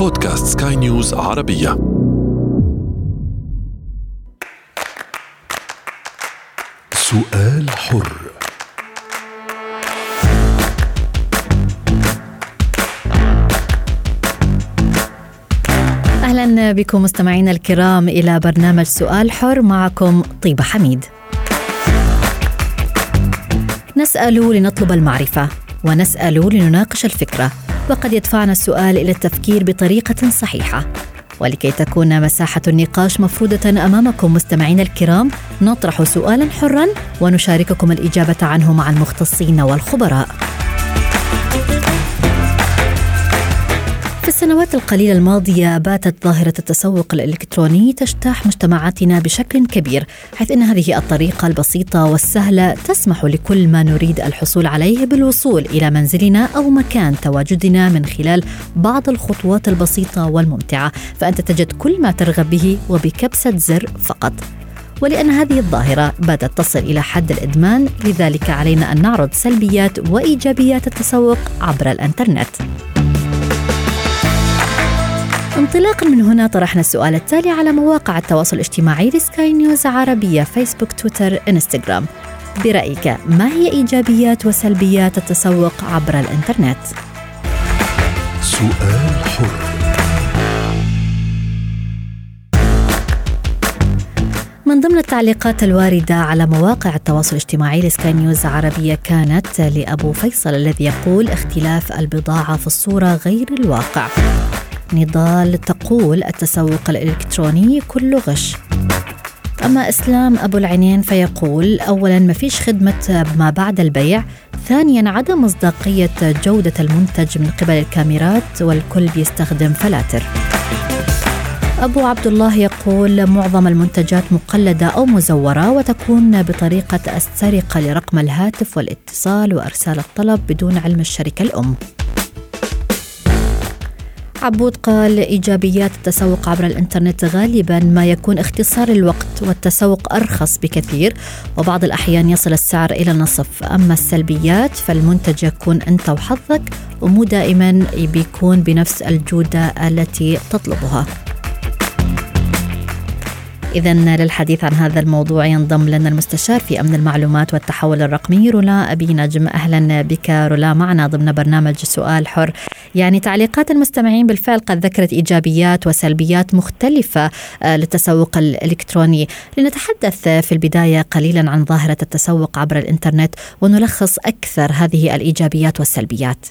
بودكاست سكاي نيوز عربية. سؤال حر. أهلا بكم مستمعينا الكرام إلى برنامج سؤال حر معكم طيبة حميد. نسأل لنطلب المعرفة. ونسأل لنناقش الفكرة وقد يدفعنا السؤال إلى التفكير بطريقة صحيحة. ولكي تكون مساحة النقاش مفروضه أمامكم مستمعينا الكرام نطرح سؤالا حرا ونشارككم الإجابة عنه مع المختصين والخبراء. في السنوات القليلة الماضية باتت ظاهرة التسوق الإلكتروني تجتاح مجتمعاتنا بشكل كبير حيث إن هذه الطريقة البسيطة والسهلة تسمح لكل ما نريد الحصول عليه بالوصول إلى منزلنا أو مكان تواجدنا من خلال بعض الخطوات البسيطة والممتعة فأنت تجد كل ما ترغب به وبكبسة زر فقط. ولأن هذه الظاهرة بدأت تصل إلى حد الإدمان لذلك علينا أن نعرض سلبيات وإيجابيات التسوق عبر الإنترنت. انطلاقا من هنا طرحنا السؤال التالي على مواقع التواصل الاجتماعي لسكاي نيوز عربية فيسبوك تويتر انستغرام. برأيك ما هي إيجابيات وسلبيات التسوق عبر الإنترنت؟ سؤال حر. من ضمن التعليقات الواردة على مواقع التواصل الاجتماعي لسكاي نيوز عربية كانت لأبو فيصل الذي يقول اختلاف البضاعة في الصورة غير الواقع. نضال تقول التسوق الإلكتروني كله غش. أما إسلام أبو العينين فيقول أولا ما فيش خدمة ما بعد البيع ثانيا عدم مصداقية جودة المنتج من قبل الكاميرات والكل بيستخدم فلاتر. أبو عبد الله يقول معظم المنتجات مقلدة أو مزورة وتكون بطريقة السرقة لرقم الهاتف والاتصال وإرسال الطلب بدون علم الشركة الأم. عبود قال إيجابيات التسوق عبر الإنترنت غالبا ما يكون اختصار الوقت والتسوق أرخص بكثير وبعض الأحيان يصل السعر إلى النصف. أما السلبيات فالمنتج يكون أنت وحظك ومو دائما بيكون بنفس الجودة التي تطلبها. إذا للحديث عن هذا الموضوع ينضم لنا المستشار في أمن المعلومات والتحول الرقمي رولا أبي نجم. أهلا بك رولا. معنا ضمن برنامج سؤال حر. يعني تعليقات المستمعين بالفعل قد ذكرت إيجابيات وسلبيات مختلفة آه، للتسوق الإلكتروني. لنتحدث في البداية قليلا عن ظاهرة التسوق عبر الإنترنت ونلخص أكثر هذه الإيجابيات والسلبيات.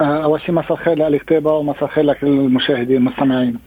أول شيء مساء الخير للكتابة ومساء الخير لكل المشاهدين المستمعين.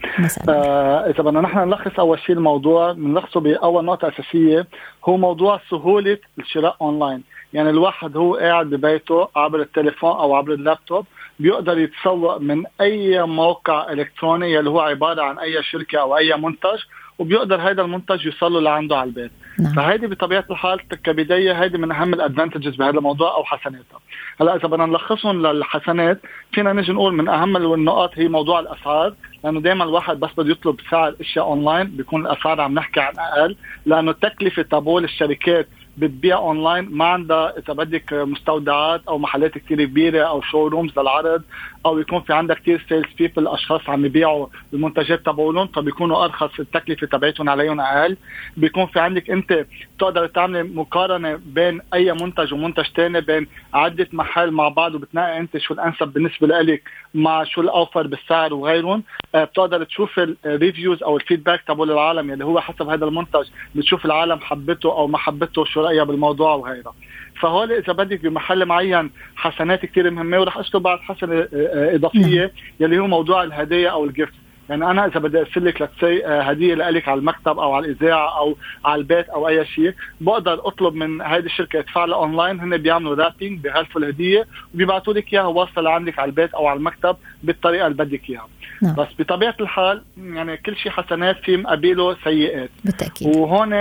آه إذا بدنا نحن نلخص أول شيء الموضوع بنلخصه بأول نقطة أساسية هو موضوع سهولة الشراء اونلاين يعني الواحد هو قاعد ببيته عبر التليفون أو عبر اللابتوب بيقدر يتسوق من أي موقع إلكتروني اللي هو عبارة عن أي شركة أو أي منتج وبيقدر هذا المنتج يوصل له لعنده على البيت نعم. فهيدي بطبيعة الحال كبداية هيدي من أهم ال advantages بهذا الموضوع أو حسناتها هلأ إذا بدنا نلخصهم للحسنات فينا نجي نقول من أهم النقاط هي موضوع الأسعار لأنه دائما الواحد بس بده يطلب سعر أشياء اونلاين بيكون الأسعار عم نحكي عن أقل لأنه تكلفه تبعول الشركات بتبيع أونلاين. ما عندها إذا بدك مستودعات أو محلات كثير كبيرة أو showrooms للعرض أو يكون في عندك كثير sales people أشخاص عم يبيعوا المنتجات تبعولهم فبيكونوا أرخص التكلفة تبعتهم عليهم أقل. بيكون في عندك أنت بتقدر تعمل مقارنة بين أي منتج ومنتج ثاني بين عدة محل مع بعض وبتنقي أنت شو الأنسب بالنسبة لك مع شو الأوفر بالسعر وغيرهم. آه، بتقدر تشوف ال reviews أو ال feedback تبع العالم يلي هو حسب هذا المنتج بتشوف العالم حبته أو ما حبته شو رأيها بالموضوع وغيرها فهول إذا بدك بمحل معين حسنات كثير مهمة ورح اشتغل بعد حسنه آه، آه، إضافية نعم. يلي هو موضوع الهدايا أو ال gift يعني أنا إذا بدي أرسل لك let's say هدية لك على المكتب أو على الإذاعة أو على البيت أو أي شيء بقدر أطلب من هذه الشركة ادفع لها اونلاين هن بيعملوا wrapping بغلفوا الهديه وبيبعثوا لك إياها واصلة لعندك على البيت أو على المكتب. بالطريقة اللي بدك إياها. نعم. بس بطبيعة الحال يعني كل شيء حسنات في مقابله سيئات. بالتأكيد. وهون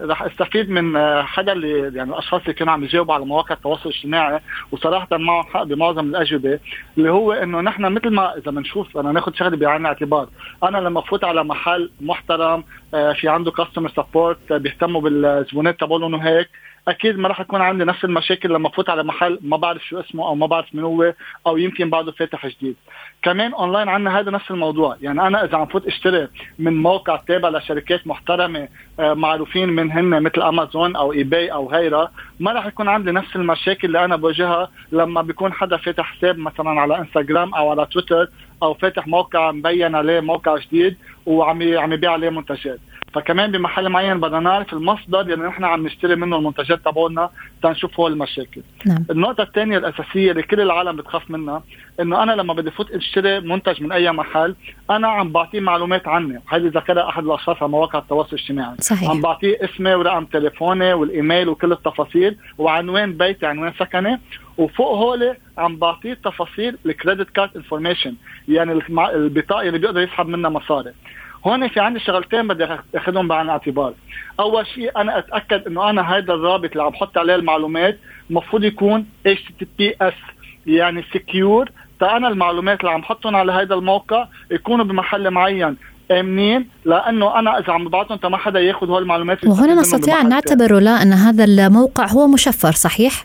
رح أستفيد من حدا اللي يعني الأشخاص اللي كانوا عم يجاوبوا على مواقع التواصل الاجتماعي وصراحة معهم حق بمعظم الأجوبة اللي هو إنه نحن مثل ما إذا بنشوف أنا ناخذ شغله بعين الاعتبار أنا لما فوت على محل محترم آه، في عنده customer support بيهتموا بالزبونات تبعهم وهيك أكيد ما راح يكون عندي نفس المشاكل لما فوت على محل ما بعرف شو اسمه أو ما بعرف من هو أو يمكن بعده فاتح جديد. كمان اونلاين عندنا هذا نفس الموضوع. يعني أنا إذا عم فوت أشتري من موقع تابع لشركات محترمة آه، معروفين من هن مثل امازون أو eBay أو غيرها ما راح يكون عندي نفس المشاكل اللي أنا بواجهها لما بيكون حدا فاتح حساب مثلا على انستغرام أو على تويتر أو فاتح موقع مبين عليه موقع جديد وعم عم يبيع عليه منتجات. فكمان بمحل معين بدنا نعرف المصدر اللي يعني نحن عم نشتري منه المنتجات تبعولنا تنشوف هو المشاكل. نعم. النقطة الثانية الأساسية اللي كل العالم بتخاف منها إنه أنا لما بدي فوت أشتري منتج من أي محل أنا عم بعطيه معلومات عني. هذه ذكرها أحد الأشخاص على مواقع التواصل الاجتماعي. صحيح. عم بعطيه اسمي ورقم تليفوني والإيميل وكل التفاصيل وعنوان بيتي عنوان سكني. وفوق هول عم بعطيه تفاصيل ال credit card information يعني البطاقة اللي بيقدر يسحب منها مصاري. هون في عندي شغلتين بدي أخذهم بعين الاعتبار أول شيء أنا أتأكد إنه أنا هذا الرابط اللي عم بحط عليه المعلومات المفروض يكون HTTPS يعني سكيور تا أنا المعلومات اللي عم بحطهم على هذا الموقع يكونوا بمحل معين آمنين لأنه أنا إذا عم ببعثهم ما حدا ياخذ هول المعلومات وهنا نستطيع أن نعتبر لا أن هذا الموقع هو مشفر صحيح؟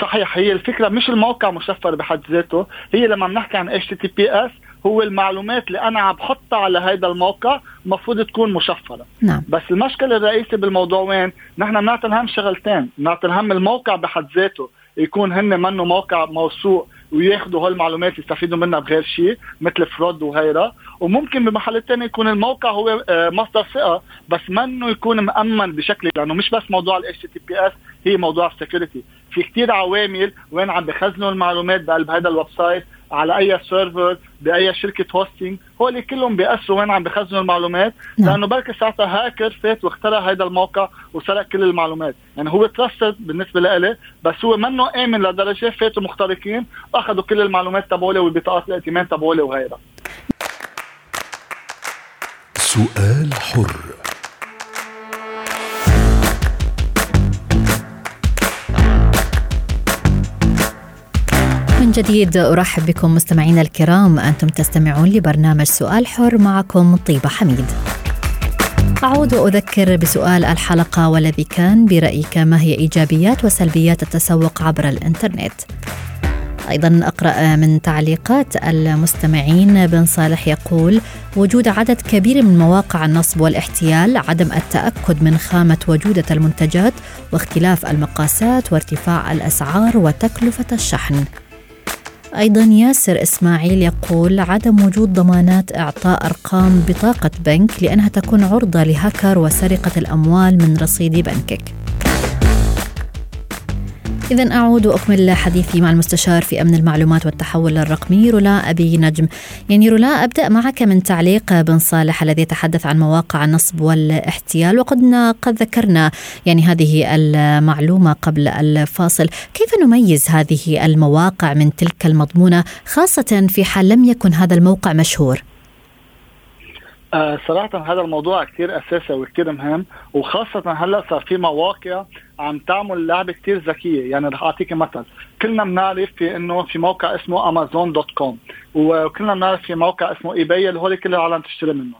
صحيح. هي الفكرة مش الموقع مشفر بحد ذاته. هي لما بنحكي عن HTTPS هو المعلومات اللي أنا عم بحطها على هذا الموقع المفروض تكون مشفرة. نعم. بس المشكلة الرئيسية بالموضوع وين؟ نحن بنعطي الهم شغلتين. بنعطي الهم الموقع بحد ذاته يكون هن منه موقع موثوق وياخذوا هالمعلومات يستفيدوا منها بغير شيء مثل fraud وغيرها. وممكن بمحل الثاني يكون الموقع هو آه، مصدر ثقة بس منه يكون مأمن بشكل لأنه مش بس موضوع ال HTTPS هي موضوع ال security في كثير عوامل وين عم بخزنوا المعلومات بقلب هذا ال website على أي server بأي شركة hosting هول كلهم بياثروا وين عم بخزنوا المعلومات. نعم. لأنه بركي ساعتها هاكر فات واخترق هذا الموقع وسرق كل المعلومات. يعني هو trusted بالنسبة لإلي بس هو منه آمن لدرجة فاتوا مخترقين أخذوا كل المعلومات تبعولي والبطاقات الائتمان تبعولي وغيرها. سؤال حر. من جديد أرحب بكم مستمعينا الكرام أنتم تستمعون لبرنامج سؤال حر معكم طيبة حميد. أعود وأذكر بسؤال الحلقة والذي كان برأيك ما هي إيجابيات وسلبيات التسوق عبر الإنترنت؟ أيضا أقرأ من تعليقات المستمعين بن صالح يقول وجود عدد كبير من مواقع النصب والاحتيال عدم التأكد من خامة وجودة المنتجات واختلاف المقاسات وارتفاع الأسعار وتكلفة الشحن أيضا ياسر إسماعيل يقول عدم وجود ضمانات إعطاء أرقام بطاقة بنك لأنها تكون عرضة لهكر وسرقة الأموال من رصيد بنكك. إذا أعود وأكمل حديثي مع المستشار في أمن المعلومات والتحول الرقمي رولا أبي نجم. يعني رولا أبدأ معك من تعليق بن صالح الذي يتحدث عن مواقع النصب والاحتيال وقد قد ذكرنا يعني هذه المعلومة قبل الفاصل. كيف نميز هذه المواقع من تلك المضمونة خاصة في حال لم يكن هذا الموقع مشهور؟ آه صراحة هذا الموضوع كثير أساسي وكثير مهم وخاصة هلأ صار في مواقع عم تعمل لعبة كثير ذكية. يعني رح أعطيك مثل. كلنا بنعرف في إنه في موقع اسمه أمازون dot com وكلنا بنعرف في موقع اسمه eBay اللي هول كل العالم تشتري منه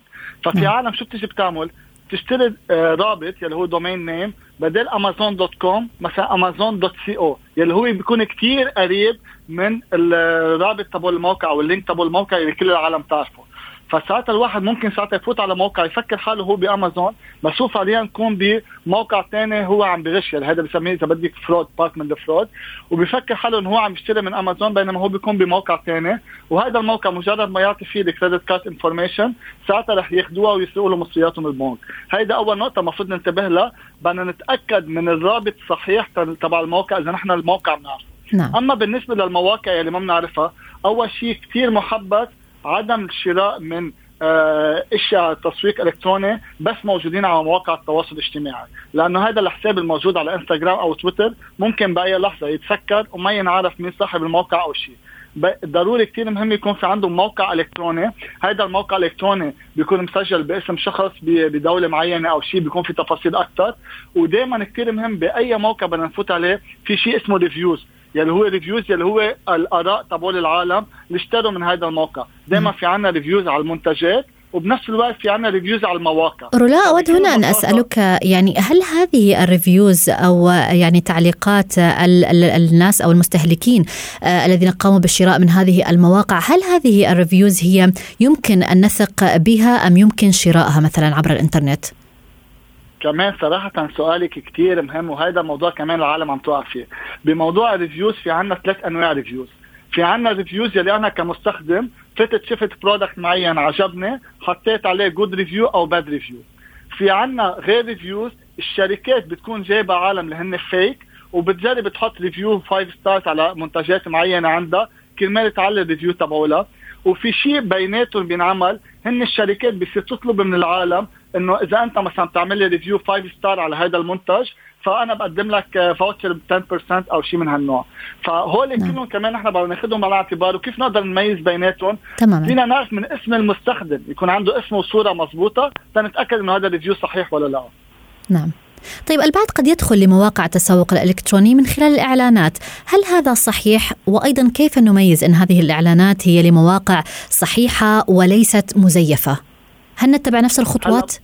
ففي عالم شو بتيجي بتعمل؟ تشتري آه، رابط يلي هو domain name بدل امازون dot com مثلا امازون dot co يلي هو بيكون كتير قريب من الرابط تبع الموقع أو ال link تبع الموقع اللي كل العالم تعرفه فساعتها الواحد ممكن ساعتها يفوت على موقع يفكر حاله هو بأمازون بس هو فعليا يكون بموقع ثاني هو عم بغش يعني هذا بسميه إذا بدك fraud part من ال fraud وبيفكر حاله إنه هو عم يشتري من أمازون بينما هو بيكون بموقع ثاني وهذا الموقع مجرد ما يعطي فيه ال credit card information ساعتها رح ياخذوها ويسرقوا له مصرياتهم البنك. هيدا أول نقطة المفروض ننتبه لها. بدنا نتأكد من الرابط الصحيح تبع الموقع إذا نحن الموقع بنعرفه. نعم. أما بالنسبة للمواقع اللي ما بنعرفها أول شيء كثير محبذ عدم الشراء من آه، أشياء تسويق إلكتروني بس موجودين على مواقع التواصل الاجتماعي. لأنه هذا الحساب الموجود على إنستغرام أو تويتر ممكن بأي لحظة يتسكر وما ينعرف مين صاحب الموقع أو شيء. ضروري كثير مهم يكون في عنده موقع إلكتروني. هذا الموقع الالكتروني بيكون مسجل باسم شخص بدولة معينة أو شيء بيكون في تفاصيل أكثر ودائما كثير مهم بأي موقع بدنا نفوت عليه في شيء اسمه reviews يلي هو reviews يلي هو الاراء تبع العالم. اللي اشتروا من هذا الموقع. دائما في عنا reviews على المنتجات وبنفس الوقت في عنا reviews على المواقع. رولا أود هنا أن أسألك يعني هل هذه ال reviews أو يعني تعليقات ال ال الناس أو المستهلكين آه الذين قاموا بالشراء من هذه المواقع هل هذه ال reviews هي يمكن أن نثق بها أم يمكن شراءها مثلا عبر الإنترنت؟ كمان صراحة سؤالك كتير مهم وهذا موضوع كمان العالم عم توقع فيه. بموضوع ال reviews في عنا ثلاث أنواع reviews في عنا reviews يلي أنا كمستخدم فتت شفت product معين عجبني حطيت عليه good review أو bad review في عنا غير reviews الشركات بتكون جايبة عالم اللي هن fake وبتجرب تحط review 5 stars على منتجات معينة عندها كرمال تعلي ال review تبعولها. وفي شيء بيناتهم بينعمل هن الشركات بصير تطلب من العالم إنه إذا أنت مثلا بتعمل لي review 5 star على هذا المنتج فأنا بقدم لك voucher ب 10% أو شيء من هالنوع فهول نعم. كلهم كمان نحن بدنا ناخذهم على الاعتبار وكيف نقدر نميز بيناتهم تماما فينا نعرف من اسم المستخدم يكون عنده اسمه وصورة مضبوطة تنتأكد إنه هذا ال review صحيح ولا لا نعم طيب البعض قد يدخل لمواقع التسوق الإلكتروني من خلال الإعلانات، هل هذا صحيح؟ وأيضا كيف نميز إن هذه الإعلانات هي لمواقع صحيحة وليست مزيفة؟ هل نتبع نفس الخطوات؟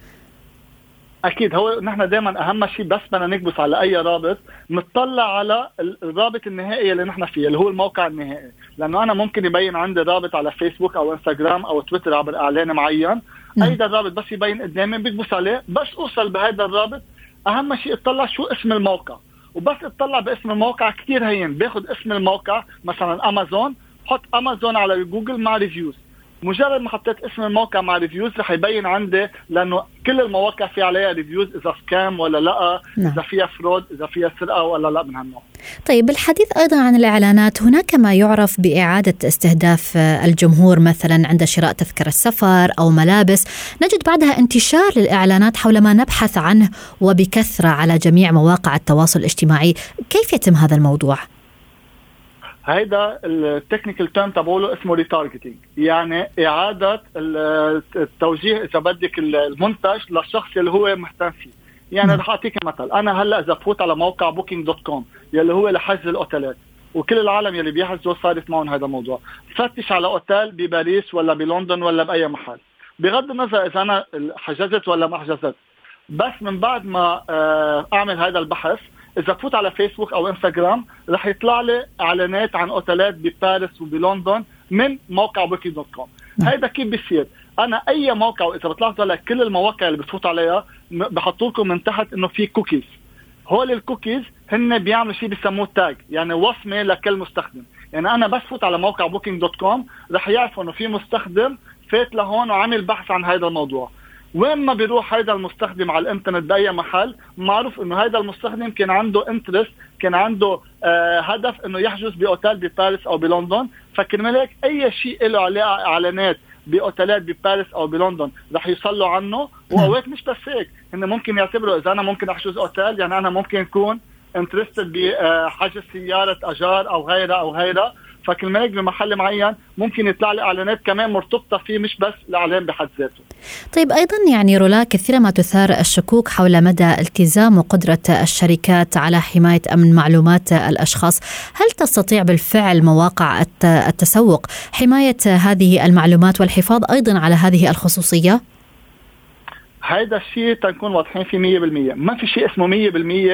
أكيد. هو نحن دائما أهم شيء بس بدنا نكبس على أي رابط نطلع على الرابط النهائي اللي نحن فيه اللي هو الموقع النهائي. لأنه أنا ممكن يبين عندي رابط على فيسبوك أو إنستغرام أو تويتر عبر إعلان معين. أيضا الرابط بس يبين قدامي بكبس عليه بس أوصل بهذا الرابط. أهم شيء اطلع شو اسم الموقع. وبس اطلع باسم الموقع كثير هين. باخذ اسم الموقع مثلا امازون حط امازون على جوجل مع reviews مجرد ما حطيت اسم الموقع مع reviews رح يبين عندي لأنه كل المواقع في عليها reviews إذا scam ولا لأ نعم. إذا فيها fraud إذا فيها سرقة ولا لأ من هالنوع. طيب بالحديث أيضا عن الإعلانات هناك ما يعرف بإعادة استهداف الجمهور مثلا عند شراء تذكرة سفر أو ملابس؟ نجد بعدها انتشار للإعلانات حول ما نبحث عنه وبكثرة على جميع مواقع التواصل الاجتماعي. كيف يتم هذا الموضوع؟ هيدا ال technical term تبعوله اسمه retargeting يعني إعادة التوجيه إذا بدك المنتج للشخص اللي هو مهتم فيه. يعني رح أعطيك مثل. أنا هلأ إذا بفوت على موقع Booking dot com يلي هو لحجز الأوتيلات وكل العالم يلي بيحجزوا صارت معهم هذا الموضوع. فتش على أوتيل بباريس ولا بلندن ولا بأي محل. بغض النظر إذا أنا حجزت ولا ما حجزت بس من بعد ما آه، أعمل هذا البحث إذا بفوت على فيسبوك أو إنستغرام رح يطلع لي إعلانات عن أوتيلات بباريس وبلندن من موقع Booking dot com هيدا كيف بيصير؟ أنا أي موقع واذا بتلاحظوا هلا كل المواقع اللي بتفوت عليها بحطوا لكم من تحت إنه في كوكيز هول الكوكيز هن بيعملوا شيء بسموه tag يعني وصمه لكل مستخدم. يعني أنا بس فوت على موقع Booking dot com رح يعرفوا إنه في مستخدم فات لهون وعمل بحث عن هذا الموضوع. وين ما بيروح هذا المستخدم على الإنترنت بأي محل معروف إنه هذا المستخدم كان عنده interest كان عنده آه هدف إنه يحجز بأوتيل بباريس أو بلندن. فكرمال هيك أي شيء له عليه إعلانات بأوتيلات بباريس أو بلندن رح يوصلوا عنده. واوقات مش بس هيك هن ممكن يعتبروا إذا أنا ممكن أحجز أوتيل يعني أنا ممكن اكون انترستد بحجز سيارة أجار أو غيرها أو غيرها. فكل بمحل معين ممكن يطلع لي إعلانات كمان مرتبطة فيه مش بس الإعلان بحد ذاته. طيب أيضا يعني رولا كثيرا ما تثار الشكوك حول مدى التزام وقدره الشركات على حماية أمن معلومات الأشخاص، هل تستطيع بالفعل مواقع التسوق حماية هذه المعلومات والحفاظ أيضا على هذه الخصوصية؟ هيدا الشيء تنكون واضحين فيه 100% ما في شيء اسمه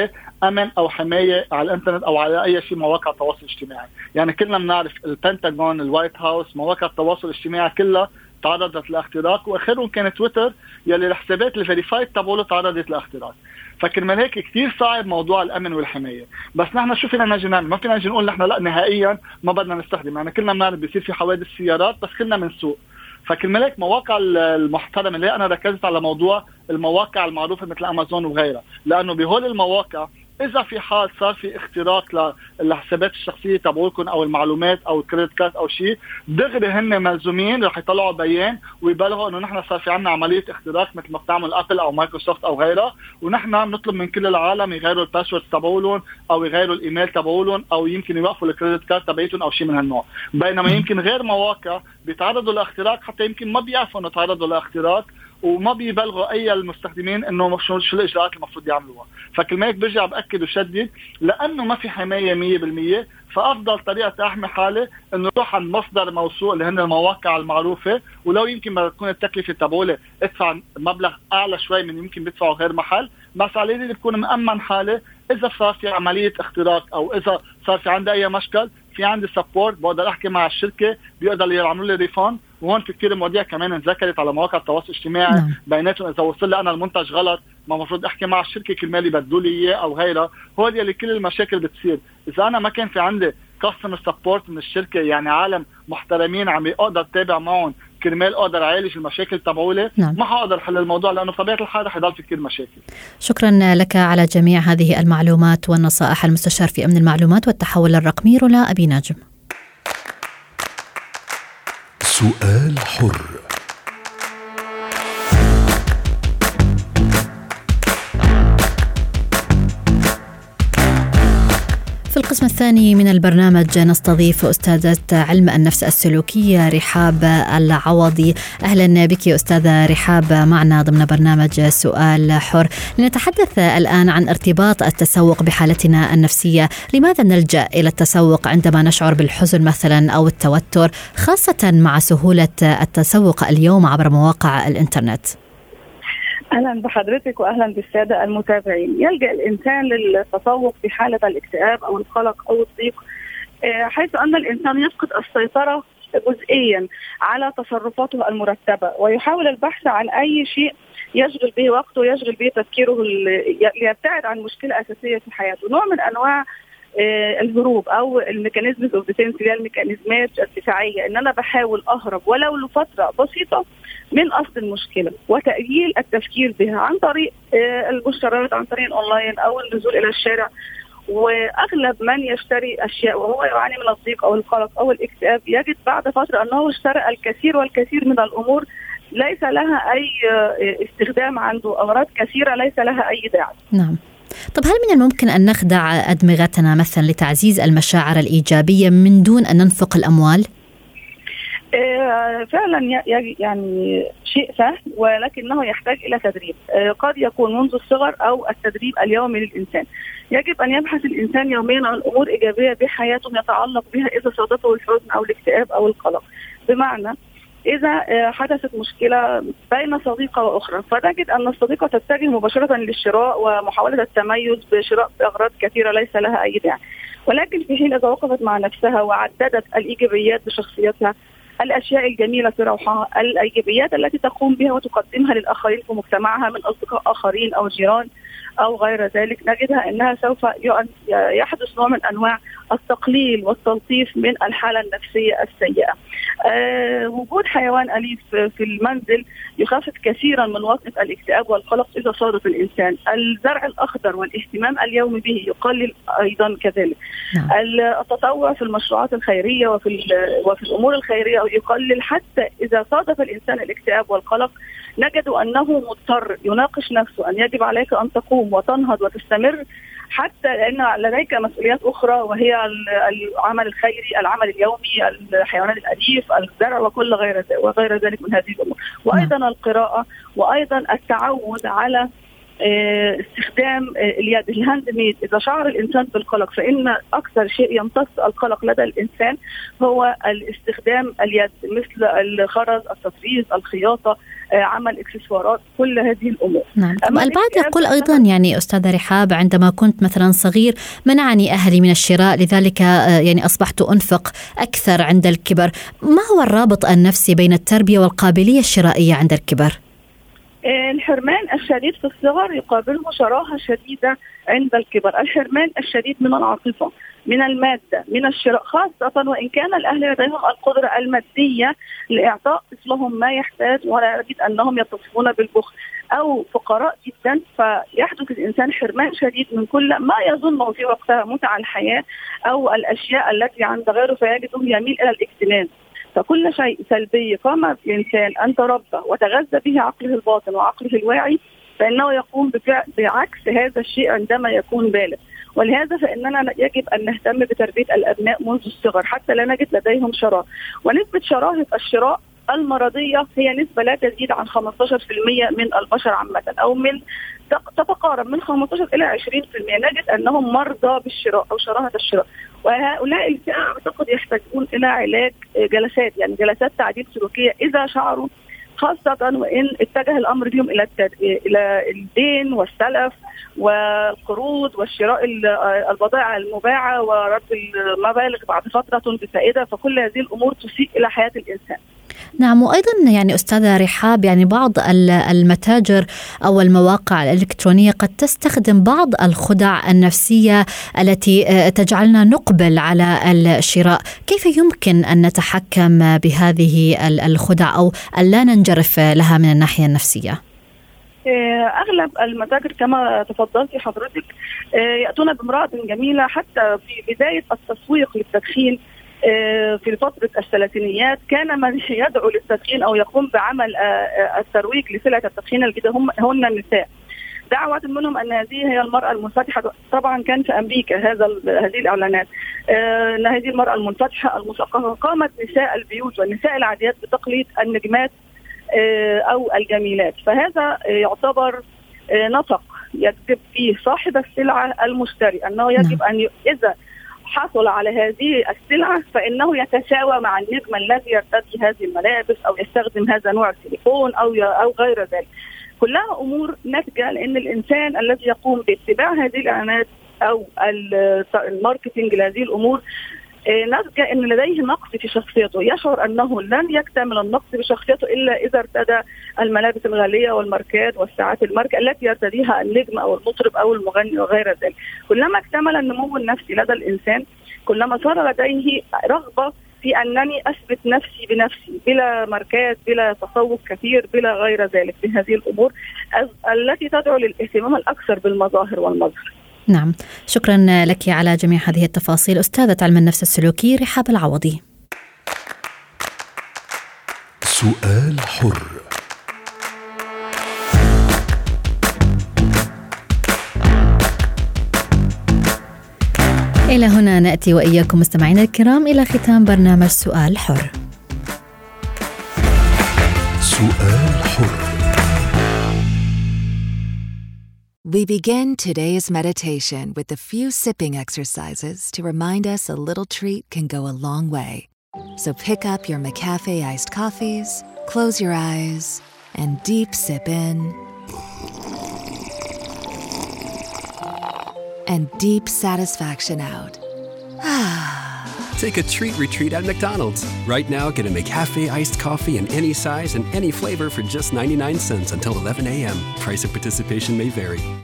100% أمن أو حماية على الإنترنت أو على أي شيء مواقع التواصل الاجتماعي. يعني كلنا بنعرف البنتاغون ال White House مواقع التواصل الاجتماعي كلها تعرضت لإختراق وآخرهم كان تويتر يلي الحسابات ال verified تبعوله تعرضت لإختراق. فكرمال هيك كثير صعب موضوع الأمن والحماية. بس نحن شو فينا نجي نعمل ما فينا نجي نقول نحن لا نهائيا ما بدنا نستخدم. يعني كلنا بنعرف بيصير في حوادث سيارات بس كلنا بنسوق. فكرمال هيك مواقع المحترمة اللي أنا ركزت على موضوع المواقع المعروفة مثل أمازون وغيرها. لأنه بهول المواقع إذا في حال صار في اختراق للحسابات الشخصية تبعولكم أو المعلومات أو ال credit card أو شيء دغري هن ملزومين رح يطلعوا بيان ويبلغوا إنه نحن صار في عندنا عملية اختراق مثل ما بتعمل ابل أو مايكروسوفت أو غيرها ونحن بنطلب من كل العالم يغيروا ال password تبعولهم أو يغيروا الإيميل تبعولهم أو يمكن يوقفوا ال credit card تبعيتهم أو شيء من هالنوع. بينما يمكن غير مواقع بيتعرضوا لإختراق حتى يمكن ما بيعرفوا إنه تعرضوا لإختراق. وما بيبلغوا أي المستخدمين إنه شو الإجراءات المفروض يعملوها. فكل هيك برجع بأكد وشدد لأنه ما في حماية 100% فأفضل طريقة احمي حالي إنه أروح عند مصدر موثوق اللي هن المواقع المعروفة. ولو يمكن ما تكون التكلفة تبعولي ادفع مبلغ أعلى شوي من يمكن بدفعه غير محل. بس على اللي بكون مأمن حالي. إذا صار في عملية اختراق أو إذا صار في عندي أي مشكل في عندي support بقدر أحكي مع الشركة بيقدروا يعملوا لي refund وهون في كثير مواضيع كمان انذكرت على مواقع التواصل الاجتماعي نعم. بيناتهم إذا وصل لي أنا المنتج غلط ما المفروض أحكي مع الشركة كرمال يبدلوا لي إياه أو غيرها هول يلي كل المشاكل بتصير إذا أنا ما كان في عندي customer support من الشركة يعني عالم محترمين عم أقدر اتابع معهم كرمال أقدر أعالج المشاكل تبعولي نعم. ما حقدر حل الموضوع لأنه بطبيعة الحال رح يضل في كثير مشاكل. شكرا لك على جميع هذه المعلومات والنصائح المستشار في أمن المعلومات والتحول الرقمي رولا أبي ناجم. سؤال حر. الثاني من البرنامج نستضيف أستاذة علم النفس السلوكية رحاب العوضي. أهلا بك أستاذة رحاب معنا ضمن برنامج سؤال حر. لنتحدث الآن عن ارتباط التسوق بحالتنا النفسية. لماذا نلجأ إلى التسوق عندما نشعر بالحزن مثلا أو التوتر خاصة مع سهولة التسوق اليوم عبر مواقع الإنترنت؟ أهلا بحضرتك واهلا بالسادة المتابعين. يلجأ الإنسان للتسوق في حالة الاكتئاب أو القلق أو الضيق آه، حيث أن الإنسان يفقد السيطرة جزئيا على تصرفاته المرتبة ويحاول البحث عن أي شيء يشغل به وقته ويشغل به تفكيره ليبتعد عن مشكلة أساسية في حياته. نوع من أنواع الهروب أو ال mechanisms of defense اللي هي الميكانيزمات الدفاعية إن أنا بحاول أهرب ولو لفترة بسيطة من أصل المشكلة وتأجيل التفكير بها عن طريق آه، المشتريات عن طريق الأونلاين أو النزول إلى الشارع وأغلب من يشتري أشياء وهو يعاني من الضيق أو القلق أو الاكتئاب يجد بعد فترة أنه اشترى الكثير والكثير من الأمور ليس لها أي آه، استخدام عنده اغراض كثيرة ليس لها أي داعي. نعم. طب هل من الممكن أن نخدع أدمغتنا مثلا لتعزيز المشاعر الإيجابية من دون أن ننفق الأموال؟ آه، فعلا يعني شيء سهل ولكنه يحتاج إلى تدريب. آه، قد يكون منذ الصغر أو التدريب اليومي للإنسان. يجب أن يبحث الإنسان يوميا عن امور ايجابيه بحياته يتعلق بها إذا صادفه الحزن أو الاكتئاب أو القلق. بمعنى إذا آه، حدثت مشكلة بين صديقة وأخرى. فنجد أن الصديقة تتجه مباشرة للشراء ومحاولة التميز بشراء أغراض كثيرة ليس لها أي داعي. ولكن في حين إذا وقفت مع نفسها وعددت الإيجابيات بشخصيتها الأشياء الجميلة في روحها، الإيجابيات التي تقوم بها وتقدمها للآخرين في مجتمعها من أصدقاء آخرين أو جيران أو غير ذلك نجدها إنها سوف يحدث نوع من أنواع التقليل والتلطيف من الحالة النفسية السيئة. أه وجود حيوان أليف في المنزل يخفف كثيرا من وطئه الاكتئاب والقلق إذا صادف الإنسان. الزرع الأخضر والاهتمام اليومي به يقلل أيضا كذلك. نعم. التطوع في المشروعات الخيرية وفي وفي الأمور الخيرية يقلل حتى إذا صادف الإنسان الاكتئاب والقلق نجد أنه مضطر يناقش نفسه أن يجب عليك أن تقوم وتنهض وتستمر حتى لأن لديك مسؤوليات أخرى وهي العمل الخيري، العمل اليومي، الحيوانات الأليف، الزرع وكل غير وغير ذلك من هذه الأمور، وأيضا. القراءة وأيضا التعود على استخدام آه، اليد ال hand made. إذا شعر الإنسان بالقلق فإن أكثر شيء يمتص القلق لدى الإنسان هو الاستخدام اليد مثل الخرز التطريز الخياطة آه، عمل إكسسوارات كل هذه الأمور. نعم. البعض يقول أيضا يعني أستاذة رحاب عندما كنت مثلا صغير منعني أهلي من الشراء لذلك يعني أصبحت أنفق أكثر عند الكبر. ما هو الرابط النفسي بين التربية والقابلية الشرائية عند الكبر؟ الحرمان الشديد في الصغر يقابله شراهة شديدة عند الكبر. الحرمان الشديد من العاطفة من المادة من الشراء خاصة وإن كان الأهل لديهم القدرة المادية لإعطاء طفلهم ما يحتاج ولا يجد أنهم يتصفون بالبخل. أو فقراء جدا فيحدث الإنسان حرمان شديد من كل ما يظنه في وقتها متع الحياة أو الأشياء التي عند غيره فيجده يميل إلى الاكتناز فكل شيء سلبي. قام الانسان أن تربى وتغذى به عقله الباطن وعقله الواعي فإنه يقوم بعكس هذا الشيء عندما يكون بالغ. ولهذا فإننا يجب أن نهتم بتربية الأبناء منذ الصغر حتى لا نجد لديهم شراء. ونسبة شراهه الشراء المرضية هي نسبة لا تزيد عن 15% من البشر عامة أو من تتقارب من 15 إلى 20% نجد أنهم مرضى بالشراء أو شراهه الشراء وهؤلاء الفئة أعتقد يحتاجون إلى علاج جلسات يعني جلسات تعديل سلوكية إذا شعروا خاصة وإن اتجه الأمر بهم إلى إلى الدين والسلف والقروض والشراء البضائع المباعة ورد المبالغ بعد فترة بفائدة فكل هذه الأمور تسيء إلى حياة الإنسان. نعم وأيضا يعني أستاذة رحاب يعني بعض المتاجر أو المواقع الإلكترونية قد تستخدم بعض الخدع النفسية التي آه، تجعلنا نقبل على الشراء، كيف يمكن أن نتحكم بهذه الخدع أو الا ننجرف لها من الناحية النفسية؟ آه، أغلب المتاجر كما تفضلتي حضرتك آه، يأتون بامرأة جميلة حتى في بداية التسويق للتدخين في فترة الثلاثينيات كان من يدعو للتدخين أو يقوم بعمل آه، آه، الترويج لسلعة التدخين الجديدة هم هن النساء. دعوة منهم أن هذه هي المرأة المنفتحة. طبعا كان في أمريكا هذا هذه الإعلانات. أن هذه المرأة المنفتحة المثقفة قامت نساء البيوت والنساء العاديات بتقليد النجمات أو الجميلات. فهذا يعتبر نطق يجب فيه صاحب السلعة المشتري أنه يجب نعم. أن إذا حصل على هذه السلعة فإنه يتساوى مع النجم الذي يرتدي هذه الملابس أو يستخدم هذا نوع التليفون أو أو غير ذلك. كلها أمور ناتجة لأن الإنسان الذي يقوم باتباع هذه الإعلانات أو الماركتينج لهذه الأمور آه، ناتجة إن لديه نقص في شخصيته. يشعر أنه لن يكتمل النقص بشخصيته إلا إذا ارتدى الملابس الغالية والماركات والساعات الماركة التي يرتديها النجم أو المطرب أو المغني وغير ذلك. كلما اكتمل النمو النفسي لدى الإنسان كلما صار لديه رغبة في أنني أثبت نفسي بنفسي بلا ماركات بلا تسوق كثير بلا غير ذلك. في هذه الأمور التي تدعو للاهتمام الأكثر بالمظاهر والمظهر. نعم. شكرا لك على جميع هذه التفاصيل. أستاذة علم النفس السلوكي رحاب العوضي. سؤال حر. إلى هنا نأتي وإياكم مستمعينا الكرام إلى ختام برنامج سؤال حر. سؤال حر. We begin today's meditation with a few sipping exercises to remind us a little treat can go a long way. So pick up your McCafe iced coffees, close your eyes, and deep sip in. And deep satisfaction out. Take a treat retreat at McDonald's. Right now, get a McCafe iced coffee in any size and any flavor for just 99 cents until 11 a.m. Price of participation may vary.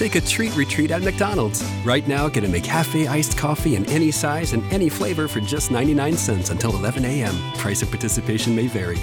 Take a treat retreat at McDonald's. Right now, get a McCafe iced coffee in any size and any flavor for just 99 cents until 11 a.m. Price of participation may vary.